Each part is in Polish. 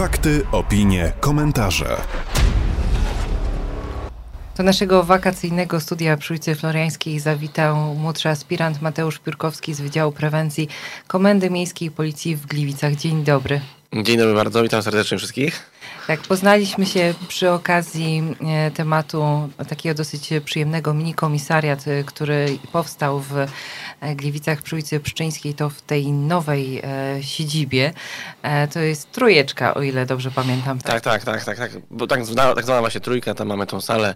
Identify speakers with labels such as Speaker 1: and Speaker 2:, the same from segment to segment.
Speaker 1: Fakty, opinie, komentarze.
Speaker 2: Do naszego wakacyjnego studia przy ulicy Floriańskiej zawitał młodszy aspirant Mateusz Piórkowski z Wydziału Prewencji Komendy Miejskiej Policji w Gliwicach. Dzień dobry.
Speaker 3: Dzień dobry bardzo, witam serdecznie wszystkich.
Speaker 2: Tak, poznaliśmy się przy okazji e, tematu takiego dosyć przyjemnego mini komisariat, e, który powstał w e, Gliwicach przy ulicy Pszczyńskiej, to w tej nowej siedzibie. To jest trójeczka, o ile dobrze pamiętam.
Speaker 3: Tak, tak, tak, tak, tak. Bo tak zwana, tak zwana właśnie trójka, tam mamy tą salę,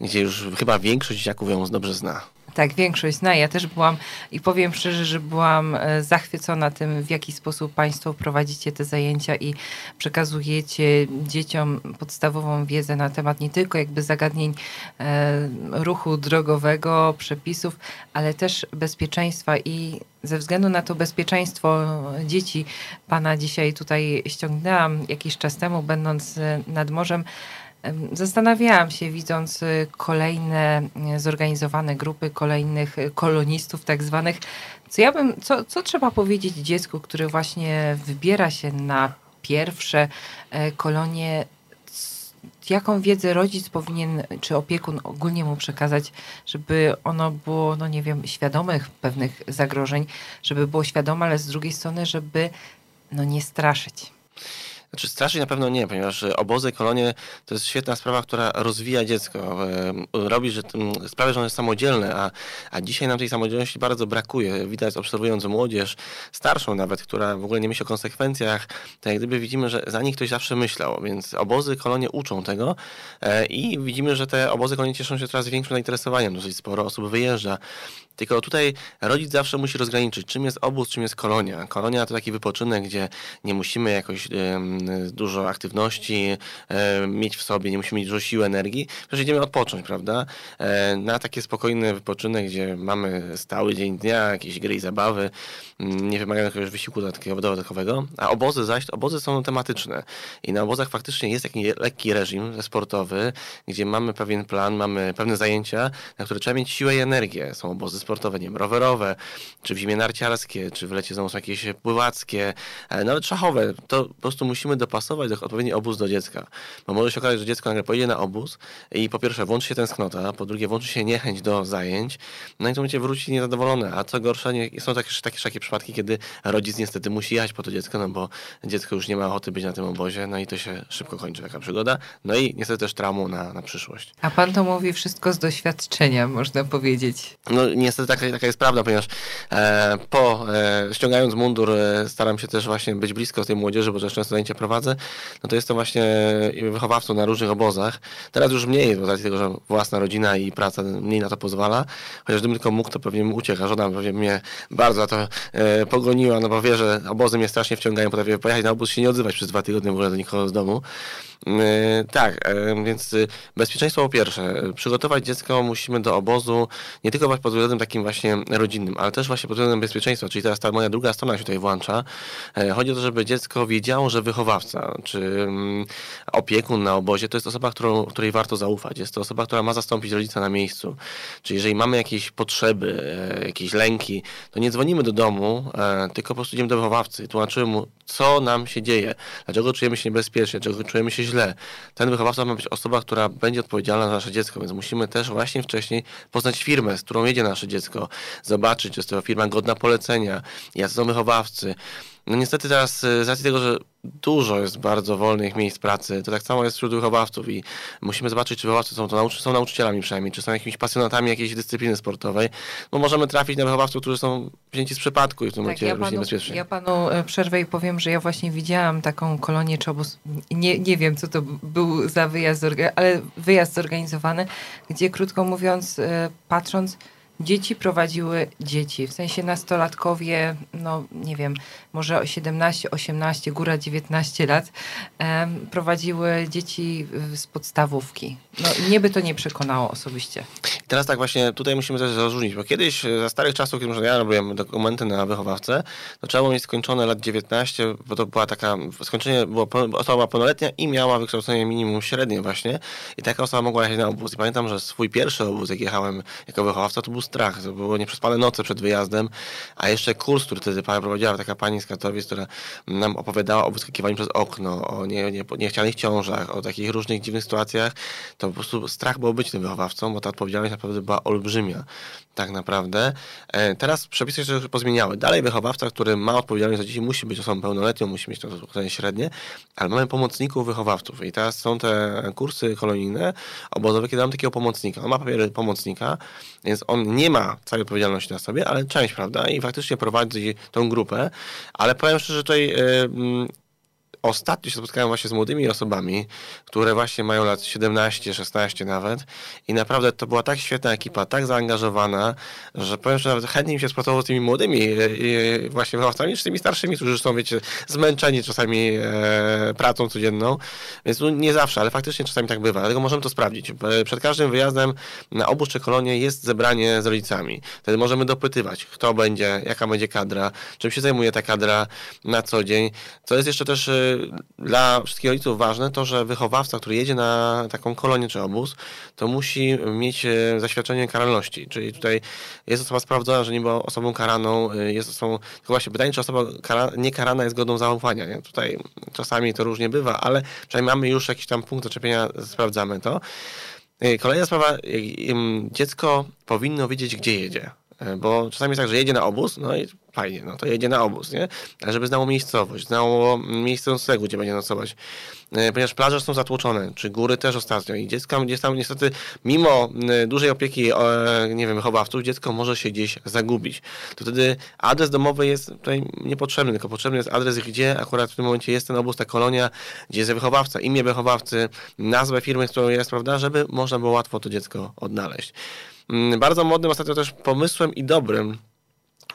Speaker 3: gdzie już chyba większość dzieciaków ją dobrze zna.
Speaker 2: Tak, większość zna. Ja też byłam i powiem szczerze, że byłam e, zachwycona tym, w jaki sposób Państwo prowadzicie te zajęcia i przekazujecie dzieciom podstawową wiedzę na temat nie tylko jakby zagadnień e, ruchu drogowego, przepisów, ale też bezpieczeństwa i ze względu na to bezpieczeństwo dzieci Pana dzisiaj tutaj ściągnęłam jakiś czas temu, będąc e, nad morzem. Zastanawiałam się, widząc y, kolejne y, zorganizowane grupy kolejnych y, kolonistów, tak zwanych, co ja bym, co, co trzeba powiedzieć dziecku, które właśnie wybiera się na pierwsze e, kolonie, jaką wiedzę rodzic powinien, czy opiekun ogólnie mu przekazać, żeby ono było, no nie wiem, świadomych pewnych zagrożeń, żeby było świadome, ale z drugiej strony, żeby no nie straszyć.
Speaker 3: Znaczy straszyć na pewno nie, ponieważ e, obozy, kolonie to jest świetna sprawa, która rozwija dziecko. e, Robi, że mm, sprawia, że ono jest samodzielne, a, a dzisiaj nam tej samodzielności bardzo brakuje. Widać obserwując młodzież, starszą nawet, która w ogóle nie myśli o konsekwencjach, tak jak gdyby widzimy, że za nich ktoś zawsze myślał, więc obozy, kolonie uczą tego e, i widzimy, że te obozy, kolonie cieszą się coraz większym zainteresowaniem. Dosyć sporo osób wyjeżdża. Tylko tutaj rodzic zawsze musi rozgraniczyć, czym jest obóz, czym jest kolonia. Kolonia to taki wypoczynek, gdzie nie musimy jakoś dużo aktywności em, mieć w sobie, nie musimy mieć dużo siły, energii, przecież idziemy odpocząć, prawda? E, na taki spokojny wypoczynek, gdzie mamy stały dzień dnia, jakieś gry i zabawy, m, nie wymagają jakiegoś wysiłku dodatkowego, dodatkowego, a obozy zaś, obozy są tematyczne i na obozach faktycznie jest taki lekki reżim sportowy, gdzie mamy pewien plan, mamy pewne zajęcia, na które trzeba mieć siłę i energię. Są obozy sportowe, nie wiem, rowerowe, czy w zimie narciarskie, czy w lecie są jakieś pływackie, e, nawet szachowe. To po prostu musimy dopasować do, odpowiedni obóz do dziecka. Bo może się okazać, że dziecko nagle pojedzie na obóz i po pierwsze włączy się tęsknota, po drugie włączy się niechęć do zajęć, no i to będzie wróci niezadowolone. A co gorsza, nie, są takie, takie, przypadki, kiedy rodzic niestety musi jechać po to dziecko, no bo dziecko już nie ma ochoty być na tym obozie, no i to się szybko kończy taka przygoda. No i niestety też traumą na, na przyszłość.
Speaker 2: A pan to mówi wszystko z doświadczenia, można powiedzieć.
Speaker 3: No niestety taka, taka jest prawda, ponieważ e, po e, ściągając mundur e, staram się też właśnie być blisko tej młodzieży, bo często zajęcia prowadzę, no to jestem właśnie wychowawcą na różnych obozach. Teraz już mniej, z racji tego, że własna rodzina i praca mniej na to pozwala, chociaż gdybym tylko mógł, to pewnie bym uciekł, a żona pewnie mnie bardzo to e, pogoniła, no bo wie, że obozy mnie strasznie wciągają, potrafię pojechać na obóz, się nie odzywać przez dwa tygodnie w ogóle do nikogo z domu. E, tak, e, więc e, bezpieczeństwo po pierwsze. Przygotować dziecko musimy do obozu nie tylko pod względem takim właśnie rodzinnym, ale też właśnie pod względem bezpieczeństwa, czyli teraz ta moja druga strona się tutaj włącza. E, Chodzi o to, żeby dziecko wiedziało, że wychowawca czy mm, opiekun na obozie to jest osoba, którą, której warto zaufać. Jest to osoba, która ma zastąpić rodzica na miejscu. Czyli jeżeli mamy jakieś potrzeby, e, jakieś lęki, to nie dzwonimy do domu, e, tylko po prostu idziemy do wychowawcy. Tłumaczymy mu, co nam się dzieje, dlaczego czujemy się niebezpiecznie, dlaczego czujemy się źle. Ten wychowawca ma być osoba, która będzie odpowiedzialna za nasze dziecko, więc musimy też właśnie wcześniej poznać firmę, z którą jedzie nasze dziecko, zobaczyć, czy jest to firma godna polecenia, jacy są wychowawcy. No niestety teraz y, z racji tego, że dużo jest bardzo wolnych miejsc pracy, to tak samo jest wśród wychowawców i musimy zobaczyć, czy wychowawcy są, to nauczy, są nauczycielami przynajmniej, czy są jakimiś pasjonatami jakiejś dyscypliny sportowej, bo możemy trafić na wychowawców, którzy są wzięci z przypadku i w tym momencie
Speaker 2: ja panu,
Speaker 3: niebezpiecznie.
Speaker 2: ja panu przerwę i powiem, że ja właśnie widziałam taką kolonię czy obóz, nie, nie wiem co to był za wyjazd, ale wyjazd zorganizowany, gdzie krótko mówiąc, e, patrząc, dzieci prowadziły dzieci, w sensie nastolatkowie, no nie wiem, może o 17, 18, góra 19 lat, prowadziły dzieci z podstawówki. No mnie by to nie przekonało osobiście.
Speaker 3: I teraz tak właśnie tutaj musimy też rozróżnić, bo kiedyś e, za starych czasów, kiedy ja robiłem dokumenty na wychowawcę, to trzeba było mieć skończone lat 19, bo to była taka, skończenie, było, osoba pełnoletnia i miała wykształcenie minimum średnie właśnie i taka osoba mogła jechać na obóz. I pamiętam, że swój pierwszy obóz, jak jechałem jako wychowawca, to był strach, to było nieprzespane noce przed wyjazdem, a jeszcze kurs, który wtedy prowadziła taka pani z Katowic, która nam opowiadała o wyskakiwaniu przez okno, o nie, nie, niechcianych ciążach, o takich różnych dziwnych sytuacjach, to po prostu strach było być tym wychowawcą, bo ta odpowiedzialność naprawdę była olbrzymia tak naprawdę. E, teraz przepisy się pozmieniały. Dalej wychowawca, który ma odpowiedzialność za dzieci, musi być osobą pełnoletnią, musi mieć to wykształcenie średnie, ale mamy pomocników wychowawców i teraz są te kursy kolonijne, obozowe, kiedy mamy takiego pomocnika. On ma papiery pomocnika, więc on nie ma całej odpowiedzialności na sobie, ale część, prawda, i faktycznie prowadzi tą grupę, ale powiem szczerze, że tutaj ostatnio się spotkałem właśnie z młodymi osobami, które właśnie mają lat 17, 16 nawet i naprawdę to była tak świetna ekipa, tak zaangażowana, że powiem, że nawet chętnie mi się spotkało z tymi młodymi właśnie wychowcami, niż z tymi starszymi, którzy są, wiecie, zmęczeni czasami e, pracą codzienną, więc no, nie zawsze, ale faktycznie czasami tak bywa, dlatego możemy to sprawdzić. E, przed każdym wyjazdem na obóz czy kolonie jest zebranie z rodzicami. Wtedy możemy dopytywać, kto będzie, jaka będzie kadra, czym się zajmuje ta kadra na co dzień. Co jest jeszcze też e, dla wszystkich rodziców ważne to, że wychowawca, który jedzie na taką kolonię czy obóz, to musi mieć e, zaświadczenie karalności. Czyli tutaj jest osoba sprawdzona, że nie była osobą karaną, e, jest osobą. Tylko właśnie pytanie, czy osoba kara, niekarana jest godną zaufania. Nie? Tutaj czasami to różnie bywa, ale przynajmniej mamy już jakiś tam punkt zaczepienia, sprawdzamy to. E, kolejna sprawa, dziecko powinno wiedzieć, gdzie jedzie. Bo czasami jest tak, że jedzie na obóz, no i fajnie, no to jedzie na obóz, nie? Ale żeby znało miejscowość, znało miejsce noclegu, gdzie będzie nocować. E, ponieważ plaże są zatłoczone, czy góry też ostatnio i dziecko gdzieś tam niestety, mimo e, dużej opieki, e, nie wiem, wychowawców, dziecko może się gdzieś zagubić. To wtedy adres domowy jest tutaj niepotrzebny, tylko potrzebny jest adres, gdzie akurat w tym momencie jest ten obóz, ta kolonia, gdzie jest wychowawca, imię wychowawcy, nazwę firmy, z którą jest, prawda, żeby można było łatwo to dziecko odnaleźć. Mm, bardzo modnym ostatnio też pomysłem i dobrym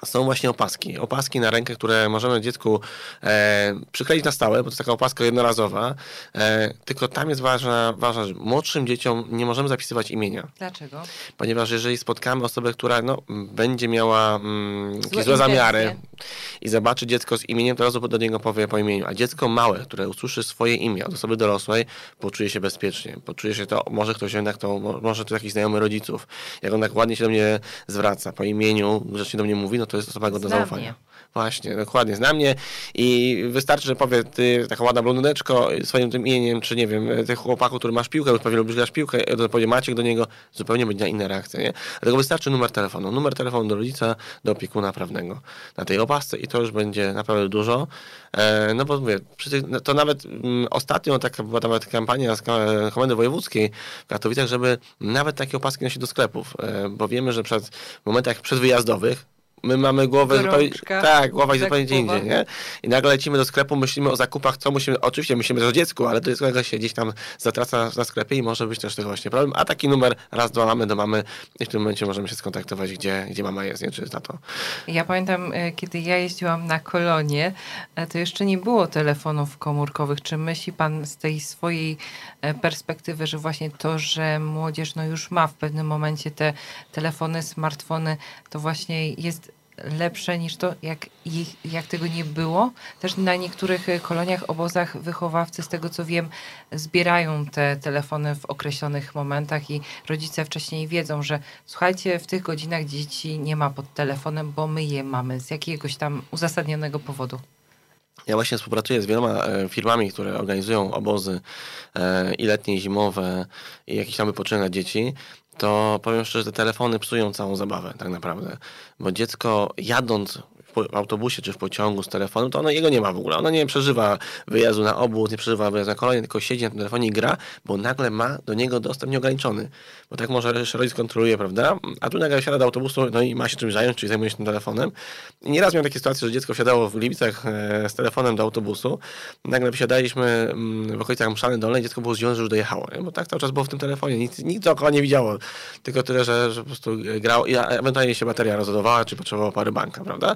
Speaker 3: są właśnie opaski. Opaski na rękę, które możemy dziecku e, przykleić na stałe, bo to jest taka opaska jednorazowa. E, tylko tam jest ważna, ważna rzecz. Młodszym dzieciom nie możemy zapisywać imienia.
Speaker 2: Dlaczego?
Speaker 3: Ponieważ jeżeli spotkamy osobę, która no, będzie miała mm, złe, złe zamiary i zobaczy dziecko z imieniem, to razu do niego powie po imieniu. A dziecko małe, które usłyszy swoje imię od osoby dorosłej, poczuje się bezpiecznie. Poczuje się to, może ktoś jednak to, może to jakiś znajomy rodziców. Jak on tak ładnie się do mnie zwraca po imieniu, grzecznie do mnie mówi, no to jest osoba godna zaufania. Właśnie, dokładnie, zna mnie i wystarczy, że powie ty, taka ładna blondyneczko swoim tym imieniem, czy nie wiem, tych chłopaku, który masz piłkę, już pewnie lubisz grać piłkę, to powie Maciek do niego, zupełnie będzie inna reakcja, nie? Dlatego wystarczy numer telefonu, numer telefonu do rodzica, do opiekuna prawnego na tej opasce i to już będzie naprawdę dużo, e, no bo mówię, to nawet mm, ostatnio taka była nawet kampania z Komendy Wojewódzkiej w Katowicach, żeby nawet takie opaski nosić do sklepów, e, bo wiemy, że przed w momentach przedwyjazdowych my mamy głowę zupełnie, tak, głowa jest zupełnie gdzie indziej, nie? I nagle lecimy do sklepu, myślimy o zakupach, co musimy, oczywiście myślimy o dziecku, ale to dziecko się gdzieś tam zatraca na sklepie i może być też tego właśnie problem, a taki numer raz, dwa mamy do mamy i w tym momencie możemy się skontaktować, gdzie, gdzie mama jest, nie? Czy na to.
Speaker 2: Ja pamiętam, e, kiedy ja jeździłam na kolonie, e, to jeszcze nie było telefonów komórkowych. Czy myśli pan z tej swojej e, perspektywy, że właśnie to, że młodzież no już ma w pewnym momencie te telefony, smartfony, to właśnie jest lepsze niż to, jak, ich, jak tego nie było. Też na niektórych e, koloniach, obozach wychowawcy, z tego co wiem, zbierają te telefony w określonych momentach i rodzice wcześniej wiedzą, że słuchajcie, w tych godzinach dzieci nie ma pod telefonem, bo my je mamy z jakiegoś tam uzasadnionego powodu.
Speaker 3: Ja właśnie współpracuję z wieloma e, firmami, które organizują obozy e, i letnie, i zimowe, i jakiś tam wypoczynek dla dzieci to powiem szczerze, że te telefony psują całą zabawę tak naprawdę. Bo dziecko jadąc w autobusie czy w pociągu z telefonem, to ono jego nie ma w ogóle. Ono nie przeżywa wyjazdu na obóz, nie przeżywa wyjazdu na kolonie, tylko siedzi na tym telefonie i gra, bo nagle ma do niego dostęp nieograniczony. Bo tak może rodzic kontroluje, prawda? A tu nagle wsiada do autobusu no i ma się czymś zająć, czyli zajmuje się tym telefonem. I nieraz miałem takie sytuacje, że dziecko wsiadało w Gliwicach e, z telefonem do autobusu. Nagle wsiadaliśmy mm, w okolicach Mszany Dolnej, dziecko było zdziwione, że już dojechało. Bo tak cały czas było w tym telefonie. Nic, nikt dookoła nie widziało. Tylko tyle, że, że po prostu grało i ewentualnie się bateria rozładowała, czy potrzebowało pary banka, prawda?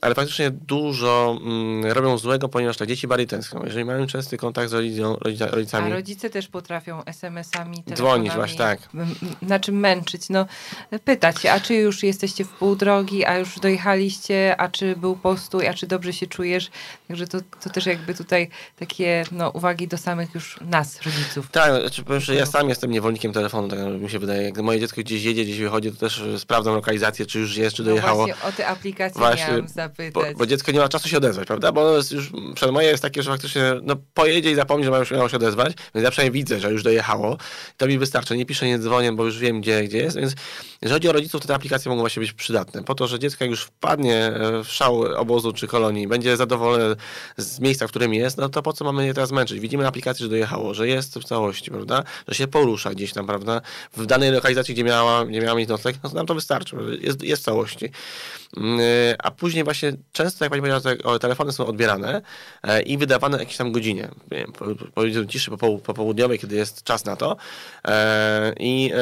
Speaker 3: ale faktycznie dużo mm, robią złego, ponieważ te dzieci bardziej tęsknią. Jeżeli mają częsty kontakt z rodzicą, rodzica, rodzicami.
Speaker 2: A rodzice też potrafią SMS-ami,
Speaker 3: Dzwonić właśnie, tak.
Speaker 2: Na czym męczyć? No, pytać się, a czy już jesteście w pół drogi, a już dojechaliście, a czy był postój, a czy dobrze się czujesz? Także to, to też jakby tutaj takie no, uwagi do samych już nas, rodziców.
Speaker 3: Tak, znaczy, powiem, że ja sam jestem niewolnikiem telefonu, tak mi się wydaje. Jak moje dziecko gdzieś jedzie, gdzieś wychodzi, to też sprawdzam lokalizację, czy już jest, czy dojechało.
Speaker 2: No właśnie o te aplikacje właśnie, miałam zapytać.
Speaker 3: Bo, bo, dziecko nie ma czasu się odezwać, prawda? Bo jest już przed moje jest takie, że faktycznie no, pojedzie i zapomni, że miało się odezwać, więc ja przynajmniej widzę, że już dojechało. To mi wystarczy. Nie piszę, nie dzwonię, bo już wiem, gdzie, gdzie jest, więc jeżeli chodzi o rodziców, to te aplikacje mogą właśnie być przydatne. Po to, że dziecko jak już wpadnie e, w szał obozu czy kolonii, będzie zadowolone z miejsca, w którym jest, no to po co mamy je teraz męczyć? Widzimy na aplikacji, że dojechało, że jest w całości, prawda? Że się porusza gdzieś tam, prawda? W danej lokalizacji, gdzie miała, gdzie miała mieć nocleg, no to nam to wystarczy. Jest, jest w całości. Mm, e, a później właśnie często, jak pani powiedziała, telefony są odbierane e, i wydawane w jakiejś tam godzinie. Powiedzmy ciszy popołudniowej, kiedy jest czas na to. I,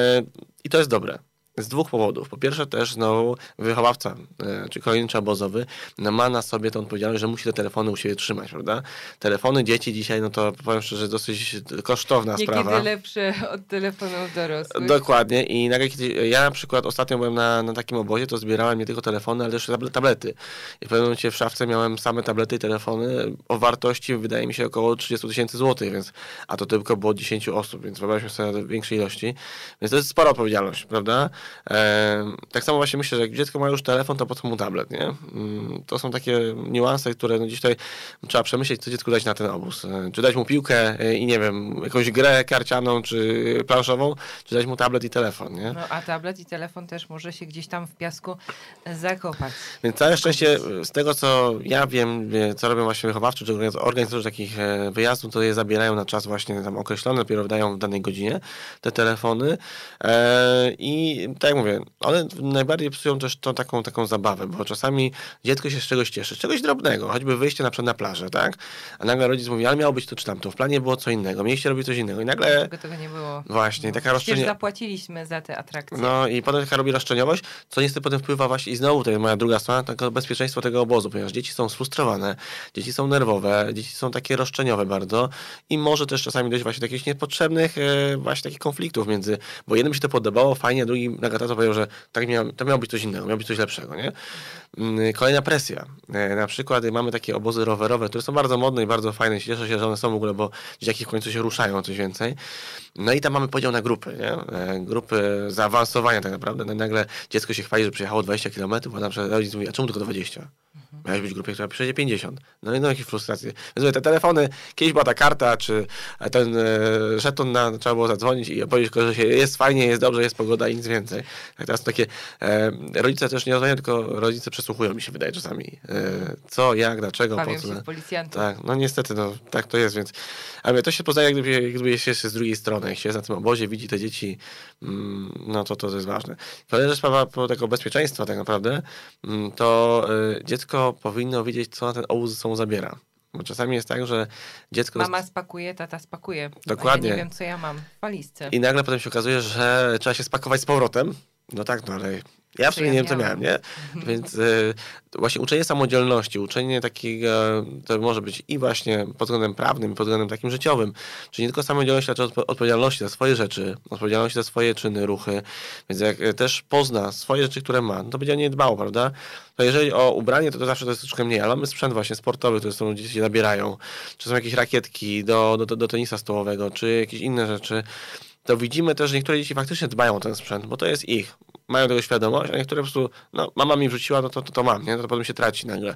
Speaker 3: i to jest dobre. Z dwóch powodów. Po pierwsze też znowu wychowawca, e, czy kolejny czy obozowy, no ma na sobie tę odpowiedzialność, że musi te telefony u siebie trzymać, prawda? Telefony dzieci dzisiaj, no to powiem szczerze, dosyć kosztowna
Speaker 2: Niekiedy
Speaker 3: sprawa.
Speaker 2: Niekiedy lepsze od telefonów dorosłych.
Speaker 3: Dokładnie i nagle, kiedy ja na przykład ostatnio byłem na, na takim obozie, to zbierałem nie tylko telefony, ale też tablety. I w pewnym momencie w szafce miałem same tablety i telefony o wartości, wydaje mi się, około 30 tysięcy złotych, więc, a to tylko było 10 osób, więc wyobraźmy sobie większej ilości. Więc to jest spora odpowiedzialność, prawda? Tak samo właśnie myślę, że jak dziecko ma już telefon, to po co mu tablet, nie? Mm, to są takie niuanse, które no dzisiaj trzeba przemyśleć, co dziecku dać na ten obóz. E, czy dać mu piłkę e, i nie wiem, jakąś grę karcianą, czy planszową, czy dać mu tablet i telefon, nie?
Speaker 2: No, a tablet i telefon też może się gdzieś tam w piasku zakopać.
Speaker 3: Więc całe szczęście z tego, co ja wiem, co robią właśnie wychowawcy, czy organizatorzy takich e, wyjazdów, to je zabierają na czas właśnie tam określony, dopiero wydają w danej godzinie te telefony i tak jak mówię, one najbardziej psują też tą taką, taką zabawę, bo czasami dziecko się z czegoś cieszy, z czegoś drobnego, choćby wyjście na przykład na plażę, tak? A nagle rodzic mówi, ale miało być to czy tamto, w planie było co innego, mieliście robić coś innego i nagle...
Speaker 2: Dlaczego tego nie było?
Speaker 3: Właśnie,
Speaker 2: no,
Speaker 3: taka roszczenie...
Speaker 2: zapłaciliśmy za te atrakcje.
Speaker 3: No i potem taka robi roszczeniowość, co niestety potem wpływa właśnie i znowu to jest moja druga strona, tego bezpieczeństwo tego obozu, ponieważ dzieci są sfrustrowane, dzieci są nerwowe, dzieci są takie roszczeniowe bardzo i może też czasami dojść właśnie do jakichś niepotrzebnych e, właśnie takich konfliktów między, bo jednym się to podobało fajnie, a drugi to powiedział, że tak miał, to miało być coś innego, miało być coś lepszego, nie? Mm, kolejna presja. E, na przykład mamy takie obozy rowerowe, które są bardzo modne i bardzo fajne. Cieszę się, że one są w ogóle, bo dzieciaki w końcu się ruszają coś więcej. No i tam mamy podział na grupy, nie? E, grupy zaawansowania tak naprawdę. No nagle dziecko się chwali, że przyjechało 20 km, a na przykład rodzic mówi, a czemu tylko 20? Miałeś być w grupie, która przejdzie 50. No i no jakieś frustracje. Więc te telefony, kiedyś była ta karta, czy ten e, żeton na, trzeba było zadzwonić i powiedzieć, że się jest fajnie, jest dobrze, jest pogoda i nic więcej. Tak teraz takie, e, rodzice też nie rozmawiają, tylko rodzice przesłuchują, mi się wydaje czasami. E, co, jak, dlaczego,
Speaker 2: Bawią
Speaker 3: po co.
Speaker 2: się policjantów.
Speaker 3: Tak, no niestety, no tak to jest, więc ale to się poznaje, gdyby, gdyby się z drugiej strony, jak się na tym obozie, widzi te dzieci, mm, no to to jest ważne. Kolejna sprawa tego bezpieczeństwa tak naprawdę, mm, to y, dziecko powinno wiedzieć, co na ten obóz ze sobą zabiera. Bo czasami jest tak, że dziecko.
Speaker 2: Mama spakuje, tata spakuje.
Speaker 3: Dokładnie.
Speaker 2: Ja nie wiem, co ja mam w walizce.
Speaker 3: I nagle potem się okazuje, że trzeba się spakować z powrotem. No tak, no ale ja w sumie ja nie wiem, co miałem, nie? Więc y, właśnie uczenie samodzielności, uczenie takiego, to może być i właśnie pod względem prawnym, i pod względem takim życiowym. Czyli nie tylko samodzielność, ale odpowiedzialności za swoje rzeczy, odpowiedzialności za swoje czyny, ruchy. Więc jak y, też pozna swoje rzeczy, które ma, no to będzie o nie dbał, prawda? To jeżeli o ubranie, to, to zawsze to jest troszkę mniej, ale mamy sprzęt właśnie sportowy, który są dzieci zabierają, czy są jakieś rakietki do, do, do tenisa stołowego, czy jakieś inne rzeczy to widzimy też, że niektóre dzieci faktycznie dbają o ten sprzęt, bo to jest ich. Mają tego świadomość, a niektóre po prostu, no, mama mi wrzuciła, no to, to, to mam, nie? To, to potem się traci nagle.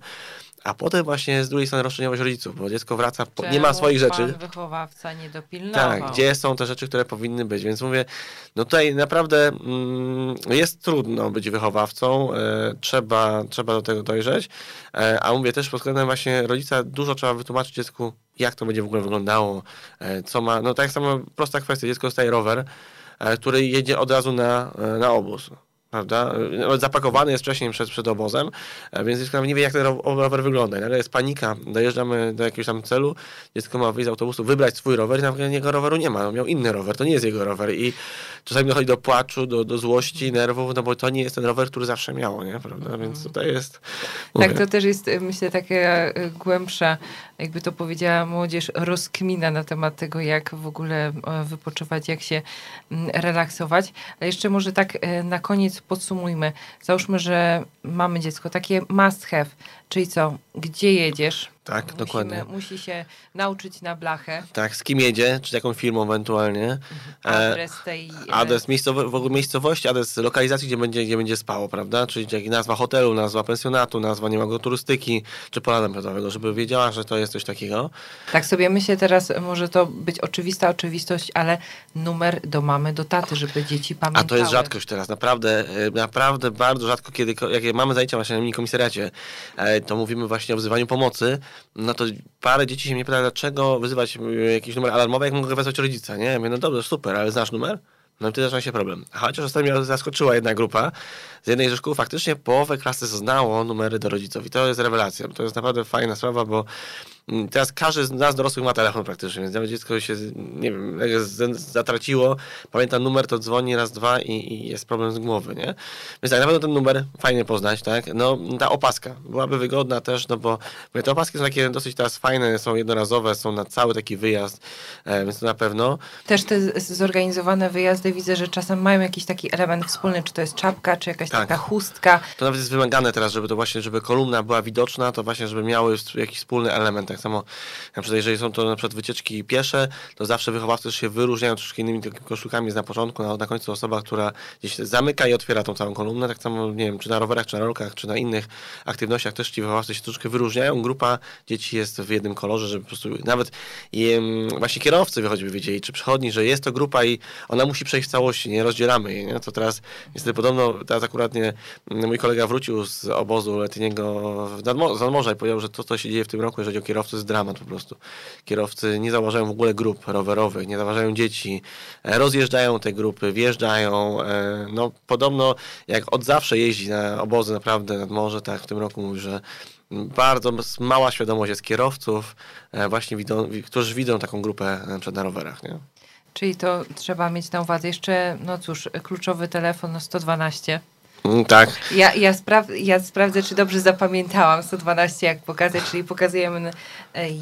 Speaker 3: A potem właśnie z drugiej strony roszczeniowość rodziców, bo dziecko wraca, po, nie ma swoich rzeczy.
Speaker 2: wychowawca nie dopilnował.
Speaker 3: Tak, gdzie są te rzeczy, które powinny być. Więc mówię, no tutaj naprawdę mm, jest trudno być wychowawcą, e, trzeba, trzeba do tego dojrzeć, e, a mówię też pod względem właśnie rodzica dużo trzeba wytłumaczyć dziecku, jak to będzie w ogóle wyglądało, e, co ma, no tak samo prosta kwestia, dziecko dostaje rower, który jedzie od razu na, e, na obóz. Prawda? Nawet zapakowany jest wcześniej przed, przed obozem, e, więc dziecko nie wie, jak ten rower wygląda. Nagle jest panika, dojeżdżamy do jakiegoś tam celu, dziecko ma wyjść z autobusu, wybrać swój rower i nawet jego roweru nie ma. On miał inny rower, to nie jest jego rower i czasami dochodzi do płaczu, do, do złości, nerwów, no bo to nie jest ten rower, który zawsze miało, nie? Prawda? Więc tutaj jest...
Speaker 2: Mówię. Tak, to też jest, myślę, takie głębsza, jakby to powiedziała młodzież, rozkmina na temat tego, jak w ogóle wypoczywać, jak się mm, relaksować. Ale jeszcze może tak e, na koniec podsumujmy. Załóżmy, że mamy dziecko, takie must have, czyli co, gdzie jedziesz?
Speaker 3: Tak,
Speaker 2: Musimy,
Speaker 3: dokładnie.
Speaker 2: Musi się nauczyć na blachę.
Speaker 3: Tak, z kim jedzie, czy jaką firmą ewentualnie.
Speaker 2: Mhm. Adres tej...
Speaker 3: E, adres miejscowo, w ogóle miejscowości, adres lokalizacji, gdzie będzie, gdzie będzie spało, prawda? Czyli nazwa hotelu, nazwa pensjonatu, nazwa, nie ma turystyki, czy pola namiotowej, żeby wiedziała, że to jest coś takiego.
Speaker 2: Tak sobie myślę teraz, może to być oczywista oczywistość, ale numer do mamy, do taty, żeby dzieci pamiętały.
Speaker 3: A to jest rzadkość teraz, naprawdę, e, naprawdę bardzo rzadko, kiedy, jak mamy zajęcia właśnie na komisariacie, e, to mówimy właśnie o wzywaniu pomocy, no to parę dzieci się mnie pyta, dlaczego wyzywać jakiś numer alarmowy, jak mogę wezwać rodzica, nie? Ja mówię, no dobrze, super, ale znasz numer? No i wtedy zaczyna się problem. Chociaż ostatnio zaskoczyła jedna grupa z jednej ze szkół, faktycznie połowę klasy znało numery do rodziców i to jest rewelacja. To jest naprawdę fajna sprawa, bo teraz każdy z nas dorosłych ma telefon praktycznie, więc nawet dziecko się, nie wiem, zatraciło, pamięta numer, to dzwoni raz, dwa i, i, jest problem z głowy, nie? Więc tak, na pewno ten numer fajnie poznać, tak? No, ta opaska byłaby wygodna też, no bo te opaski są takie dosyć teraz fajne, są jednorazowe, są na cały taki wyjazd, e, więc to na pewno.
Speaker 2: Też te zorganizowane wyjazdy widzę, że czasem mają jakiś taki element wspólny, czy to jest czapka, czy jakaś tak. taka chustka.
Speaker 3: To nawet jest wymagane teraz, żeby to właśnie, żeby kolumna była widoczna, to właśnie, żeby miały jakiś wspólny element. Tak samo, na przykład, jeżeli są to na przykład wycieczki piesze, to zawsze wychowawcy się wyróżniają troszkę innymi koszulkami na początku, na, na końcu osoba, która gdzieś zamyka i otwiera tą całą kolumnę. Tak samo, nie wiem, czy na rowerach, czy na rolkach, czy na innych aktywnościach też ci wychowawcy się troszkę wyróżniają. Grupa dzieci jest w jednym kolorze, żeby po prostu nawet i, właśnie kierowcy wychodzi, by wiedzieli, czy przychodni, że jest to grupa i ona musi przejść w całości, nie rozdzielamy jej. Nie? To teraz niestety podobno, teraz akurat nie, mój kolega wrócił z obozu letniego w nadmorza i powiedział, że to, co się dzieje w tym roku, jeżeli o kierowcy, jest dramat po prostu. Kierowcy nie zauważają w ogóle grup rowerowych, nie zauważają dzieci, e, rozjeżdżają te grupy, wjeżdżają. E, no podobno jak od zawsze jeździ na obozy naprawdę nad morze, tak w tym roku mówi, że bardzo mała świadomość jest kierowców, e, właśnie widzą, którzy widzą taką grupę przed na rowerach. Nie?
Speaker 2: Czyli to trzeba mieć na uwadze jeszcze, no cóż, kluczowy telefon no 112.
Speaker 3: Mm, tak.
Speaker 2: Ja, ja, ja sprawdzę, czy dobrze zapamiętałam 112, jak pokazać, czyli pokazujemy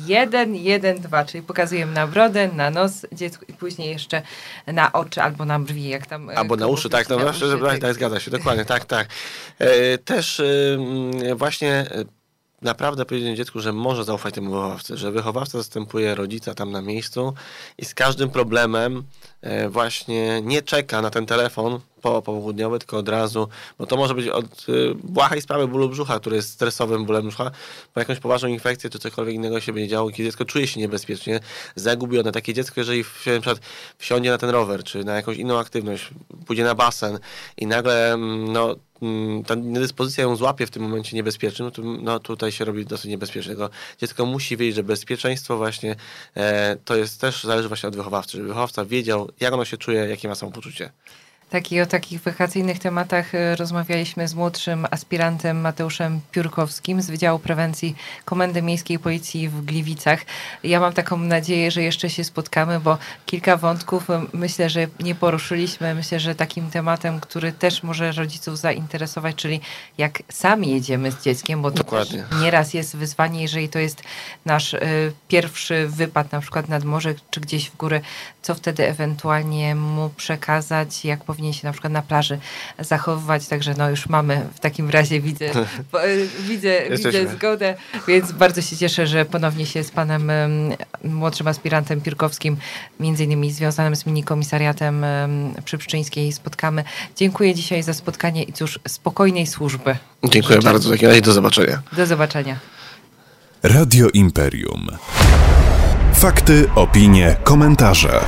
Speaker 2: 1, 1, 2, czyli pokazujemy na brodę, na nos dziecku i później jeszcze na oczy albo na brwi, jak tam.
Speaker 3: E, albo na uszy, tak, no, na uszy, tak, tak, zgadza się, dokładnie, tak, tak. E, też e, właśnie naprawdę powiedzieć dziecku, że może zaufać temu wychowawcy, że wychowawca zastępuje rodzica tam na miejscu i z każdym problemem e, właśnie nie czeka na ten telefon po południowy, tylko od razu, bo to może być od y, błahej sprawy bólu brzucha, który jest stresowym bólem brzucha, po jakąś poważną infekcję, czy cokolwiek innego się będzie działo, kiedy dziecko czuje się niebezpiecznie, zagubione. Takie dziecko, jeżeli na przykład wsiądzie na ten rower, czy na jakąś inną aktywność, pójdzie na basen i nagle mm, no, ta niedyspozycja ją złapie w tym momencie niebezpiecznym, no, to, no tutaj się robi dosyć niebezpiecznego. Dziecko musi wiedzieć, że bezpieczeństwo właśnie e, to jest też zależy właśnie od wychowawcy, żeby wychowawca wiedział, jak ono się czuje, jakie ma samopoczucie.
Speaker 2: Tak, i o takich wakacyjnych tematach e, rozmawialiśmy z młodszym aspirantem Mateuszem Piórkowskim z Wydziału Prewencji Komendy Miejskiej Policji w Gliwicach. Ja mam taką nadzieję, że jeszcze się spotkamy, bo kilka wątków e, myślę, że nie poruszyliśmy. Myślę, że takim tematem, który też może rodziców zainteresować, czyli jak sami jedziemy z dzieckiem, bo to Dokładnie. nieraz jest wyzwanie, jeżeli to jest nasz y, pierwszy wypad na przykład nad morze czy gdzieś w górę, co wtedy ewentualnie mu przekazać, jak powinien powinien się na przykład na plaży zachowywać, także no już mamy w takim razie widzę, widzę, widzę zgodę, więc bardzo się cieszę, że ponownie się z panem młodszym aspirantem Pirkowskim, między innymi związanym z minikomisariatem przy Pszczyńskiej spotkamy. Dziękuję dzisiaj za spotkanie i cóż, spokojnej służby.
Speaker 3: Dziękuję Życzę. bardzo, takim razie do zobaczenia.
Speaker 2: Do zobaczenia.
Speaker 1: Radio Imperium. Fakty, opinie, komentarze.